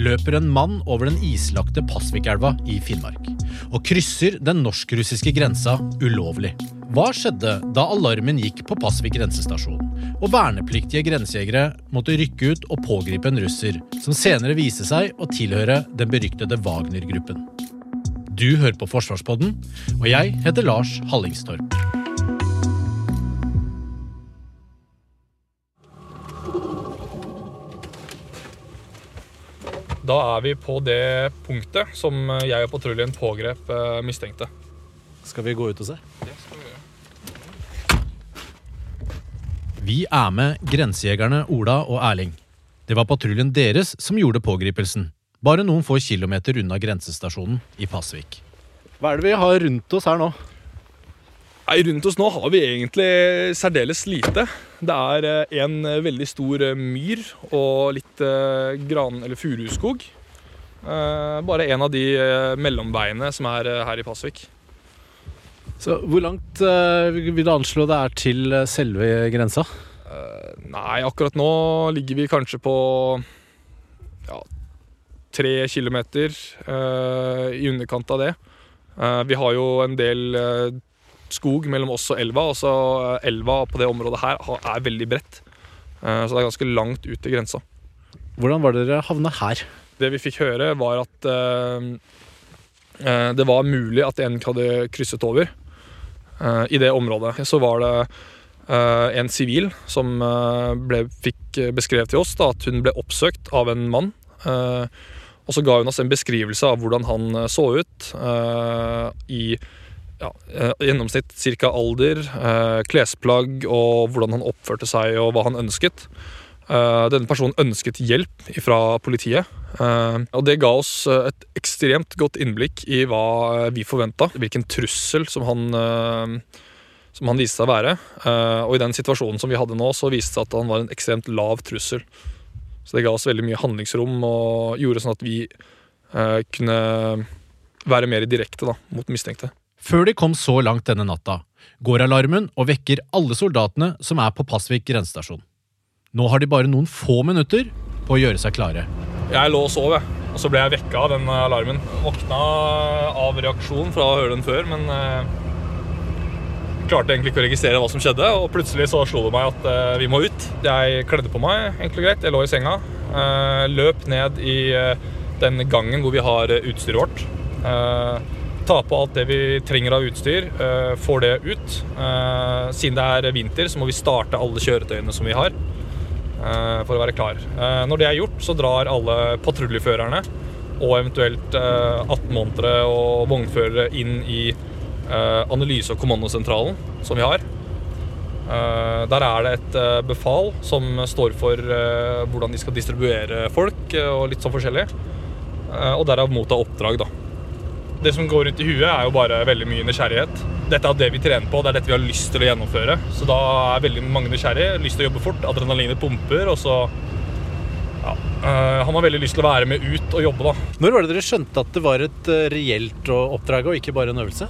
løper en mann over den islagte Pasvikelva i Finnmark og krysser den norsk-russiske grensa ulovlig. Hva skjedde da alarmen gikk på Pasvik grensestasjon, og vernepliktige grensejegere måtte rykke ut og pågripe en russer, som senere viste seg å tilhøre den beryktede Wagner-gruppen? Du hører på Forsvarspodden, og jeg heter Lars Hallingstorp. Da er vi på det punktet som jeg og patruljen pågrep eh, mistenkte. Skal vi gå ut og se? Vi er med grensejegerne Ola og Erling. Det var patruljen deres som gjorde pågripelsen. Bare noen få kilometer unna grensestasjonen i Pasvik. Hva er det vi har rundt oss her nå? Nei, Rundt oss nå har vi egentlig særdeles lite. Det er eh, en eh, veldig stor eh, myr og litt gran- eller furuskog. Bare en av de mellomveiene som er her i Pasvik. Så Hvor langt vil du anslå det er til selve grensa? Nei, akkurat nå ligger vi kanskje på ja, tre kilometer i underkant av det. Vi har jo en del skog mellom oss og elva, og så eh, elva på det området her er veldig bredt. Eh, så det er ganske langt ut til grensa. Hvordan var dere havna her? Det vi fikk høre, var at eh, det var mulig at en hadde krysset over uh, i det området. Så var det uh, en sivil som ble, fikk beskrevet til oss da, at hun ble oppsøkt av en mann. og så ga hun oss en beskrivelse av hvordan han så ut i ja, eh, gjennomsnitt ca. alder, eh, klesplagg og hvordan han oppførte seg og hva han ønsket. Eh, denne personen ønsket hjelp fra politiet. og det ga oss et ekstremt godt innblikk i hva vi forventa. Hvilken trussel som han, som han viste seg å være. Og i den situasjonen som vi hadde nå, så viste det seg at han var en ekstremt lav trussel. Så det ga oss veldig mye handlingsrom og gjorde sånn at vi kunne være mer direkte da, mot mistenkte. Før de kom så langt denne natta, går alarmen og vekker alle soldatene som er på Pasvik grensestasjon. Nå har de bare noen få minutter på å gjøre seg klare. Jeg lå og sov, jeg. Og så ble jeg vekka av den alarmen. Våkna av reaksjon fra å høre den før, men eh, klarte egentlig ikke å registrere hva som skjedde. Og plutselig så slo det meg at eh, vi må ut. Jeg kledde på meg, enkelt og greit. Jeg lå i senga. eh, løp ned i den gangen hvor vi har utstyret vårt. Ta på alt det vi trenger av utstyr, eh, får det ut. Eh, siden det er vinter, så må vi starte alle kjøretøyene som vi har eh, for å være klar. Når det er gjort, så drar alle patruljeførerne og eventuelt eh, 18-månedere og vognførere inn i analyse- og kommandosentralen som vi har. Der er det et befal som står for hvordan de skal distribuere folk og litt sånn forskjellig. Og derav motta oppdrag, da. Det som går rundt i huet, er jo bare veldig mye nysgjerrighet. Dette er det vi trener på, det er dette vi har lyst til å gjennomføre. Så da er veldig mange nysgjerrige, lyst til å jobbe fort, adrenalinet pumper, og så ja, Han har veldig lyst til å være med ut og jobbe, da. Når var det dere skjønte at det var et eh, reelt oppdrag og ikke bare en øvelse?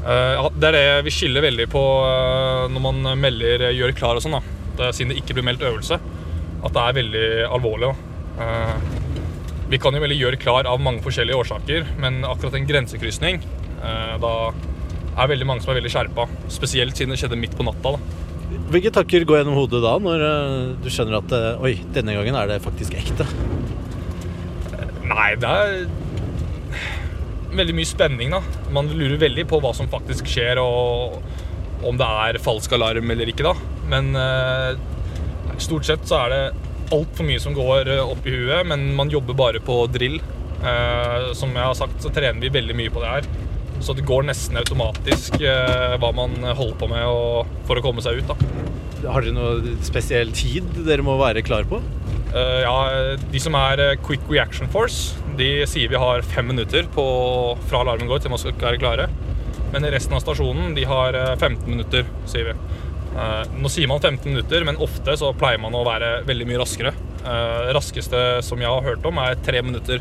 Eh, ja, det er det vi skiller veldig på eh, når man melder eh, 'gjør klar' og sånn. da. Det, siden det ikke blir meldt øvelse. At det er veldig alvorlig. da. Vi kan jo veldig gjøre klar av mange forskjellige årsaker, men akkurat en grensekrysning eh, Da er veldig mange som er veldig skjerpa. Spesielt siden det skjedde midt på natta. da. Hvilke tanker går gjennom hodet da, når eh, du skjønner at eh, oi, denne gangen er det faktisk ekte? Nei, det er veldig mye spenning, da. Man lurer veldig på hva som faktisk skjer, og om det er falsk alarm eller ikke, da. Men stort sett så er det altfor mye som går eh, opp i huet, men man jobber bare på drill. Eh, som jeg har sagt, så trener vi veldig mye på det her. Så det går nesten automatisk eh, hva man holder på med for å komme seg ut. da. Har dere noe spesiell tid dere må være klar på? Eh, ja, De som er Quick Reaction Force, de sier vi har fem minutter på, fra alarmen går til man skal være klare. Men resten av stasjonen de har eh, 15 minutter, sier vi. Eh, Nå sier man 15 minutter, men ofte så pleier man å være veldig mye raskere. Det raskeste som jeg har hørt om, er tre minutter.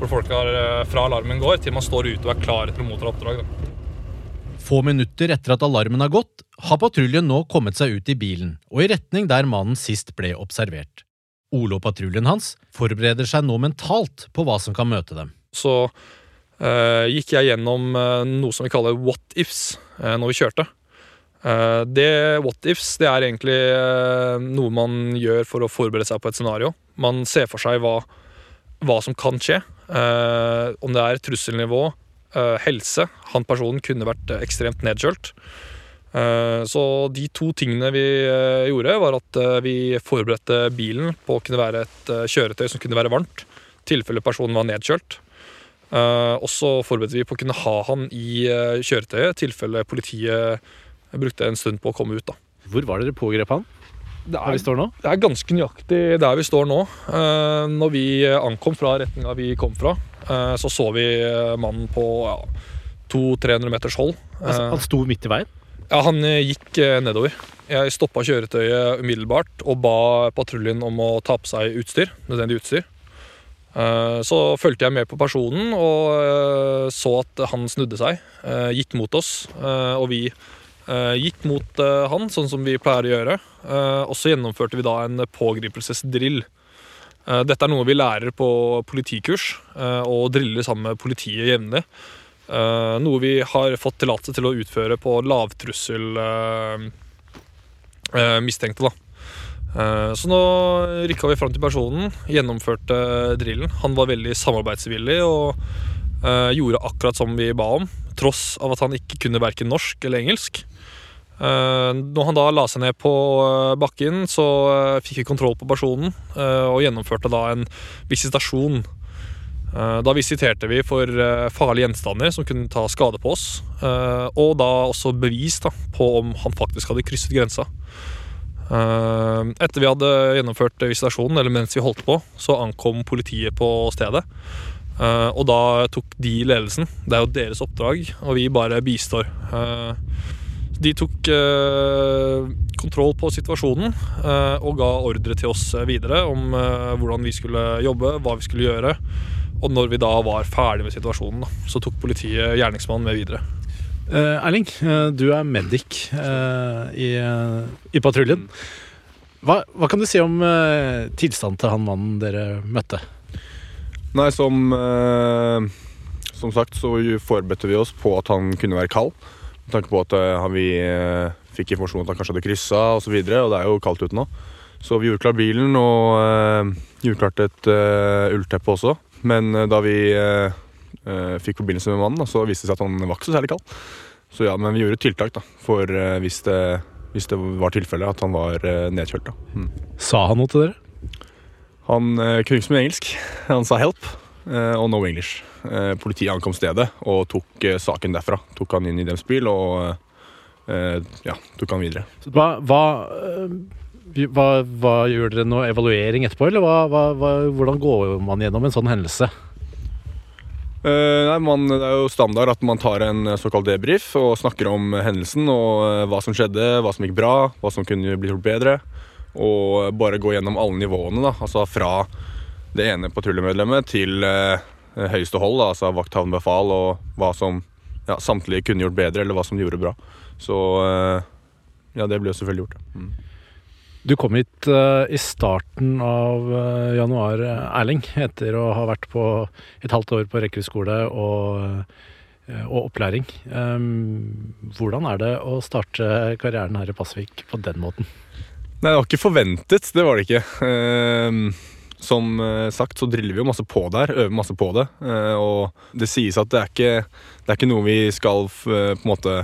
Hvor folk har eh, fra alarmen går til man står ute og er klar til å motta oppdrag. Da. Få minutter etter at alarmen har gått, har patruljen nå kommet seg ut i bilen og i retning der mannen sist ble observert. Ole og patruljen hans forbereder seg nå mentalt på hva som kan møte dem. Så eh, gikk jeg gjennom eh, noe som vi kaller what ifs eh, når vi kjørte. Eh, det what ifs det er egentlig eh, noe man gjør for å forberede seg på et scenario. Man ser for seg hva, hva som kan skje. Eh, om det er trusselnivå, helse. Han personen kunne vært ekstremt nedkjølt. Så de to tingene vi gjorde, var at vi forberedte bilen på å kunne være et kjøretøy som kunne være varmt, i tilfelle personen var nedkjølt. Og så forberedte vi på å kunne ha han i kjøretøyet, i tilfelle politiet brukte en stund på å komme ut. da. Hvor var dere pågrep han? Det er, vi står nå? det er ganske nøyaktig der vi står nå. Eh, når vi ankom fra retninga vi kom fra, eh, så så vi eh, mannen på ja, 200-300 meters hold. Altså, han sto midt i veien? Ja, Han gikk nedover. Jeg stoppa kjøretøyet umiddelbart og ba patruljen om å ta på seg utstyr, nødvendig utstyr. Eh, Så fulgte jeg med på personen og så at han snudde seg, gikk mot oss. eh, Og vi gikk mot eh, han, sånn som vi pleier å gjøre. Eh, Og så gjennomførte vi da en pågripelsesdrill. Eh, Dette er noe vi lærer på politikurs, eh, og driller sammen med politiet jevnlig. Eh, noe vi har fått tillatelse til å utføre på lavtrussel eh, eh, mistenkte. da. Eh, så nå rykka vi fram til personen, gjennomførte drillen. Han var veldig samarbeidsvillig og eh, gjorde akkurat som vi ba om, tross av at han ikke kunne verken norsk eller engelsk. Eh, når han da la seg ned på bakken, så fikk vi kontroll på personen og gjennomførte da en visitasjon. Da visiterte vi for farlige gjenstander som kunne ta skade på oss, og da også bevis da, på om han faktisk hadde krysset grensa. Eh, Etter vi hadde gjennomført visitasjonen, eller mens vi holdt på, så ankom politiet på stedet. Eh, Og da tok de ledelsen. Det er jo deres oppdrag, og vi bare bistår. Eh, De tok kontroll på situasjonen og ga ordre til oss videre om hvordan vi skulle jobbe, hva vi skulle gjøre. Og når vi da var ferdig med situasjonen, så tok politiet gjerningsmannen med videre. Eh, Erling, eh, du er medic eh, i, i patruljen. Hva, hva kan du si om tilstanden til han mannen dere møtte? Nei, som, som sagt så forberedte vi oss på at han kunne være kald. Med tanke på at vi fikk informasjon at han kanskje hadde kryssa osv. Og, så og det er jo kaldt ute nå. Så vi gjorde klar bilen og gjorde klart et ullteppe også. Men da vi fikk forbindelse med mannen, og så viste det seg at han var ikke så særlig kald. Så ja, men vi gjorde tiltak da, for eh, hvis, det, hvis det var tilfelle at han var eh, nedkjølt. da. Mm. Sa han noe til dere? Han eh, kunne ikke så mye engelsk. Han sa 'help' eh, og 'no English'. Eh, politiet ankom stedet og tok eh, saken derfra. Tok han inn i deres bil og eh, ja, tok han videre. Hva, hva, eh, hva, hva Gjør dere nå? evaluering etterpå, eller hva, hva, hva, hvordan går man gjennom en sånn hendelse? Eh, nei, man, det er jo standard at man tar en såkalt debrief og snakker om hendelsen og eh, hva som skjedde, hva som gikk bra, hva som kunne blitt gjort bedre. Og bare gå gjennom alle nivåene, da. Altså fra det ene patruljemedlemmet til eh, høyeste hold, da, altså vakthavende befal, og hva som ja, samtlige kunne gjort bedre, eller hva som de gjorde bra. Så eh, ja, det ble jo selvfølgelig gjort. Mm. Du kom hit uh, i starten av uh, januar, eh, Erling, etter å ha vært på et halvt år på rekruttskole og, uh, og opplæring. Um, hvordan er det å starte karrieren her i Pasvik på den måten? Nei, det var ikke forventet. Det var det ikke. Ehm, som sagt så driller vi jo masse på der, øver masse på det. Og det sies at det er ikke, det er ikke noe vi skal på en måte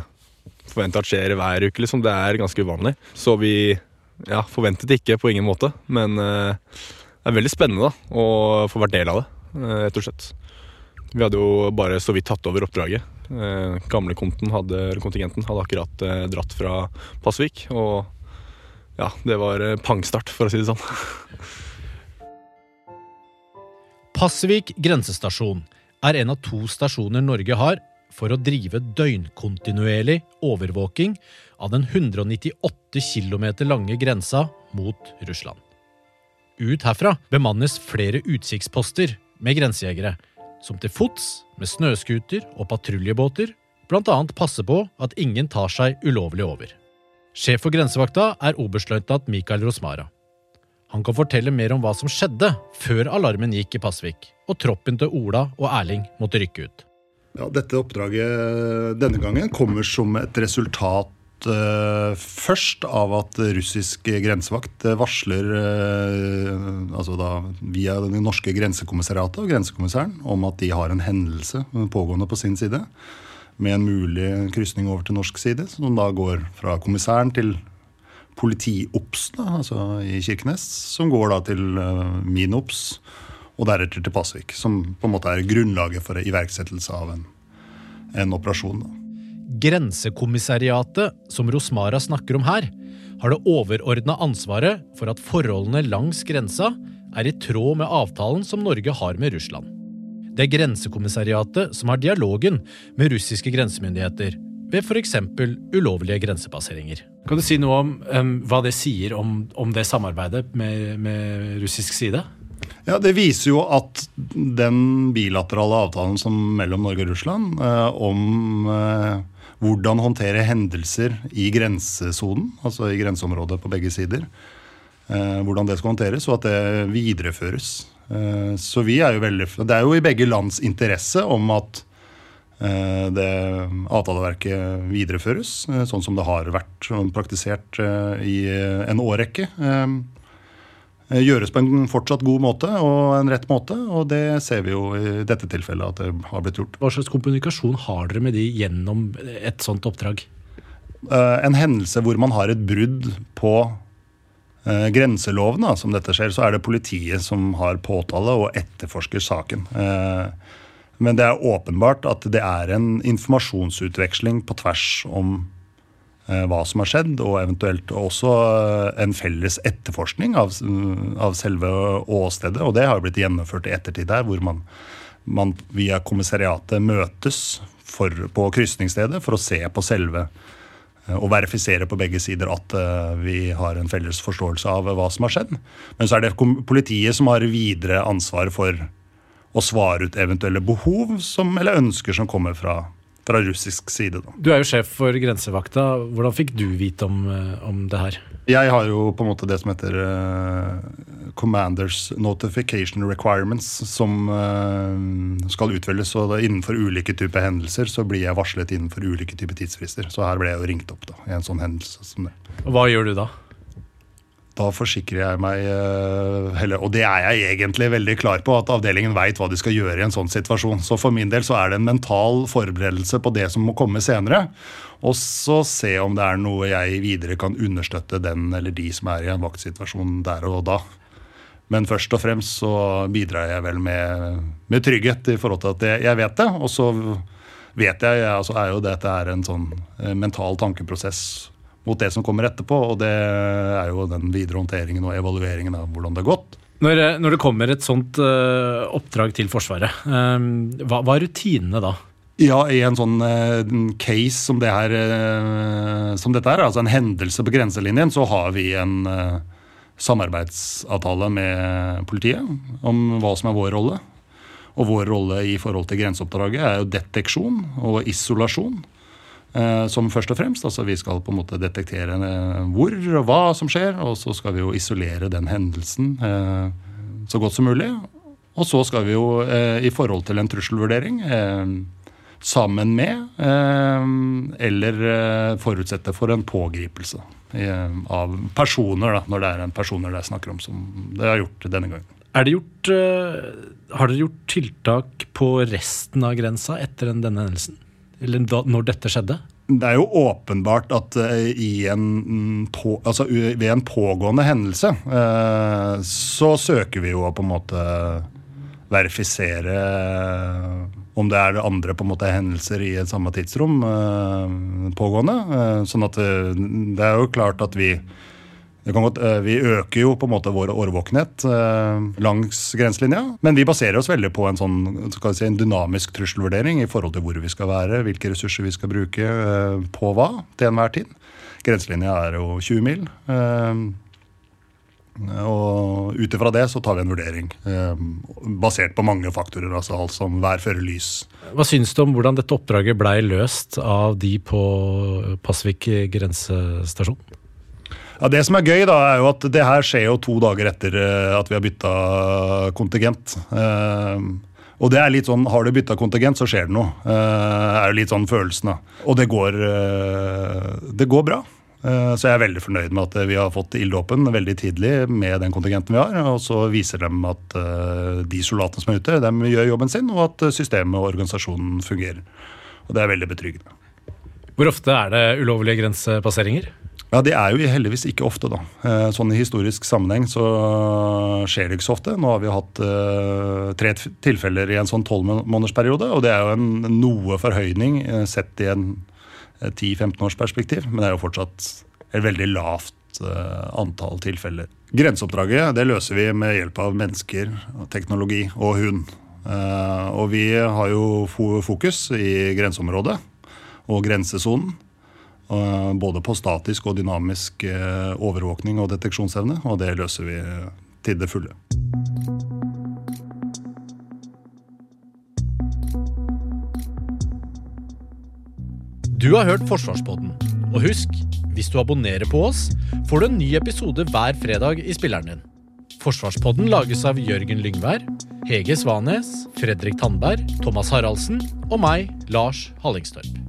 forvente at skjer hver uke, liksom. Det er ganske uvanlig. Så vi ja, forventet ikke på ingen måte. Men eh, det er veldig spennende da, å få vært del av det, eh, rett og slett. Vi hadde jo bare så vidt tatt over oppdraget. Eh, gamle hadde, kontingenten hadde akkurat eh, dratt fra Pasvik. og ja, det var eh, pangstart, for å si det sånn. Pasvik grensestasjon er en av to stasjoner Norge har for å drive døgnkontinuerlig overvåking av den 198 km lange grensa mot Russland. Ut herfra bemannes flere utsiktsposter med grensejegere, som til fots, med snøscooter og patruljebåter, bl.a. passer på at ingen tar seg ulovlig over. Sjef for grensevakta er oberstløytnant Mikael Rosmara. Han kan fortelle mer om hva som skjedde før alarmen gikk i Pasvik, og troppen til Ola og Erling måtte rykke ut. Ja, dette oppdraget denne gangen kommer som et resultat uh, først av at russisk grensevakt varsler uh, altså da via det norske grensekommissariatet og grensekommissæren om at de har en hendelse pågående på sin side med en mulig krysning over til norsk side, som da går fra kommissæren til politiops altså i Kirkenes, som går da til uh, min ops, og deretter til Pasvik. Som på en måte er grunnlaget for iverksettelse av en, en operasjon. Da. Grensekommissariatet, som Rosmara snakker om her, har det overordna ansvaret for at forholdene langs grensa er i tråd med avtalen som Norge har med Russland. Det er Grensekommissariatet som har dialogen med russiske grensemyndigheter ved f.eks. ulovlige grensepasseringer. Kan du si noe om um, hva det sier om, om det samarbeidet med, med, russisk side? Ja, Det viser jo at den bilaterale avtalen som mellom Norge og Russland eh, om eh, hvordan håndtere hendelser i grensesonen, altså i grenseområdet på begge sider, eh, hvordan det skal håndteres, og at det videreføres. Eh, så vi er jo veldig Det er jo i begge lands interesse om at eh, det avtaleverket videreføres, eh, sånn som det har vært praktisert i en årrekke. Gjøres på en fortsatt god måte og en rett måte, og det ser vi jo i dette tilfellet at det har blitt gjort. Hva slags kommunikasjon har dere med de gjennom et sånt oppdrag? En hendelse hvor man har et brudd på eh, grenselovene, som dette skjer, så er det politiet som har påtale og etterforsker saken. Eh, men det er åpenbart at det er en informasjonsutveksling på tvers om eh, hva som har skjedd, og eventuelt også eh, en felles etterforskning av, av, selve åstedet. Og det har blitt gjennomført i ettertid der, hvor man, man via kommissariatet møtes for, på krysningsstedet for å se på selve Eh, og verifisere på begge sider at eh, vi har en felles forståelse av hva som har skjedd. Men så er det politiet som har videre ansvar for å svare ut eventuelle behov som, eller ønsker som kommer fra, fra russisk side. Da. Du er jo sjef for grensevakta. Hvordan fikk du vite om, eh, om det her? Jeg har jo på en måte det som heter uh, Commanders Notification Requirements, som uh, skal utvelges. Og innenfor ulike typer hendelser så blir jeg varslet innenfor ulike typer tidsfrister. Så her ble jeg jo ringt opp da, i en sånn hendelse som det. Og Hva gjør du da? Da forsikrer jeg meg, heller, og det er jeg egentlig veldig klar på, at avdelingen veit hva de skal gjøre i en sånn situasjon. Så for min del så er det en mental forberedelse på det som må komme senere. Og så se om det er noe jeg videre kan understøtte den eller de som er i en vaktsituasjon der og da. Men først og fremst så bidrar jeg vel med, med trygghet i forhold til at jeg vet det. Og så vet jeg, altså er jo dette er en sånn eh, mental tankeprosess mot det som kommer etterpå. Og det er jo den videre håndteringen og evalueringen av hvordan det har gått. Når, når det kommer et sånt uh, oppdrag til Forsvaret, uh, hva, hva er rutinene da? Ja, i en sånn uh, case som, det her, som dette er, altså en hendelse på grenselinjen, så har vi en samarbeidsavtale med politiet om hva som er vår rolle. Og vår rolle i forhold til grenseoppdraget er jo deteksjon og isolasjon. Som først og fremst. Altså vi skal på en måte detektere hvor og hva som skjer, og så skal vi jo isolere den hendelsen så godt som mulig. Og så skal vi jo i forhold til en trusselvurdering sammen med, eh, eller eh, forutsette for en pågripelse eh, av personer, da, når det er en personer det er snakker om, som det har gjort denne gangen. Gjort, har dere gjort tiltak på resten av grensa etter denne hendelsen? Eller når dette skjedde? Det er jo åpenbart at en på, altså ved en pågående hendelse så søker vi jo å på en måte verifisere om det er andre på en måte hendelser i et samme tidsrom eh, pågående. Eh, sånn at det, er jo klart at vi godt, eh, vi øker jo på en måte vår årvåkenhet eh, langs grenselinja, men vi baserer oss veldig på en sånn si, en dynamisk trusselvurdering i forhold til hvor vi skal være, hvilke ressurser vi skal bruke, eh, på hva til enhver tid. Grenselinja er jo 20 mil. og ut ifra det så tar vi en vurdering basert på mange faktorer. altså Alt som vær, føre, lys. Hva syns du om hvordan dette oppdraget blei løst av de på Pasvik grensestasjon? Ja, Det som er gøy, da, er jo at det her skjer jo to dager etter eh, at vi har bytta kontingent. Eh, og det er litt sånn, Har du bytta kontingent, så skjer det noe. Det er jo litt sånn følelsen. da. Og det går, eh, det går bra. Eh, Så jeg er veldig fornøyd med at vi har fått ilddåpen veldig tidlig med den kontingenten vi har. Og så viser de at eh, de soldatene som er ute, de gjør jobben sin, og at systemet og organisasjonen fungerer. Og det er veldig betryggende. Hvor ofte er det ulovlige grensepasseringer? Ja, Det er jo heldigvis ikke ofte, da. Eh, Sånn I historisk sammenheng så skjer det ikke så ofte. Nå har vi hatt eh, tre tilfeller i en sånn tolvmånedersperiode, og det er jo en noe forhøyning eh, sett i en eh, 10-15 års perspektiv, men det er jo fortsatt et veldig lavt antall tilfeller. Grenseoppdraget det løser vi med hjelp av mennesker, teknologi og hund. Og vi har jo fokus i grenseområdet og grensesonen. Eh, Både på statisk og dynamisk eh, overvåkning og deteksjonsevne, og det løser vi til det fulle. Du har hørt Forsvarspodden. Og husk, hvis du abonnerer på oss, får du en ny episode hver fredag i spilleren din. Forsvarspodden lages av Jørgen Lyngvær, Hege Svanes, Fredrik Tandberg, Thomas Haraldsen og meg, Lars Hallingstorp.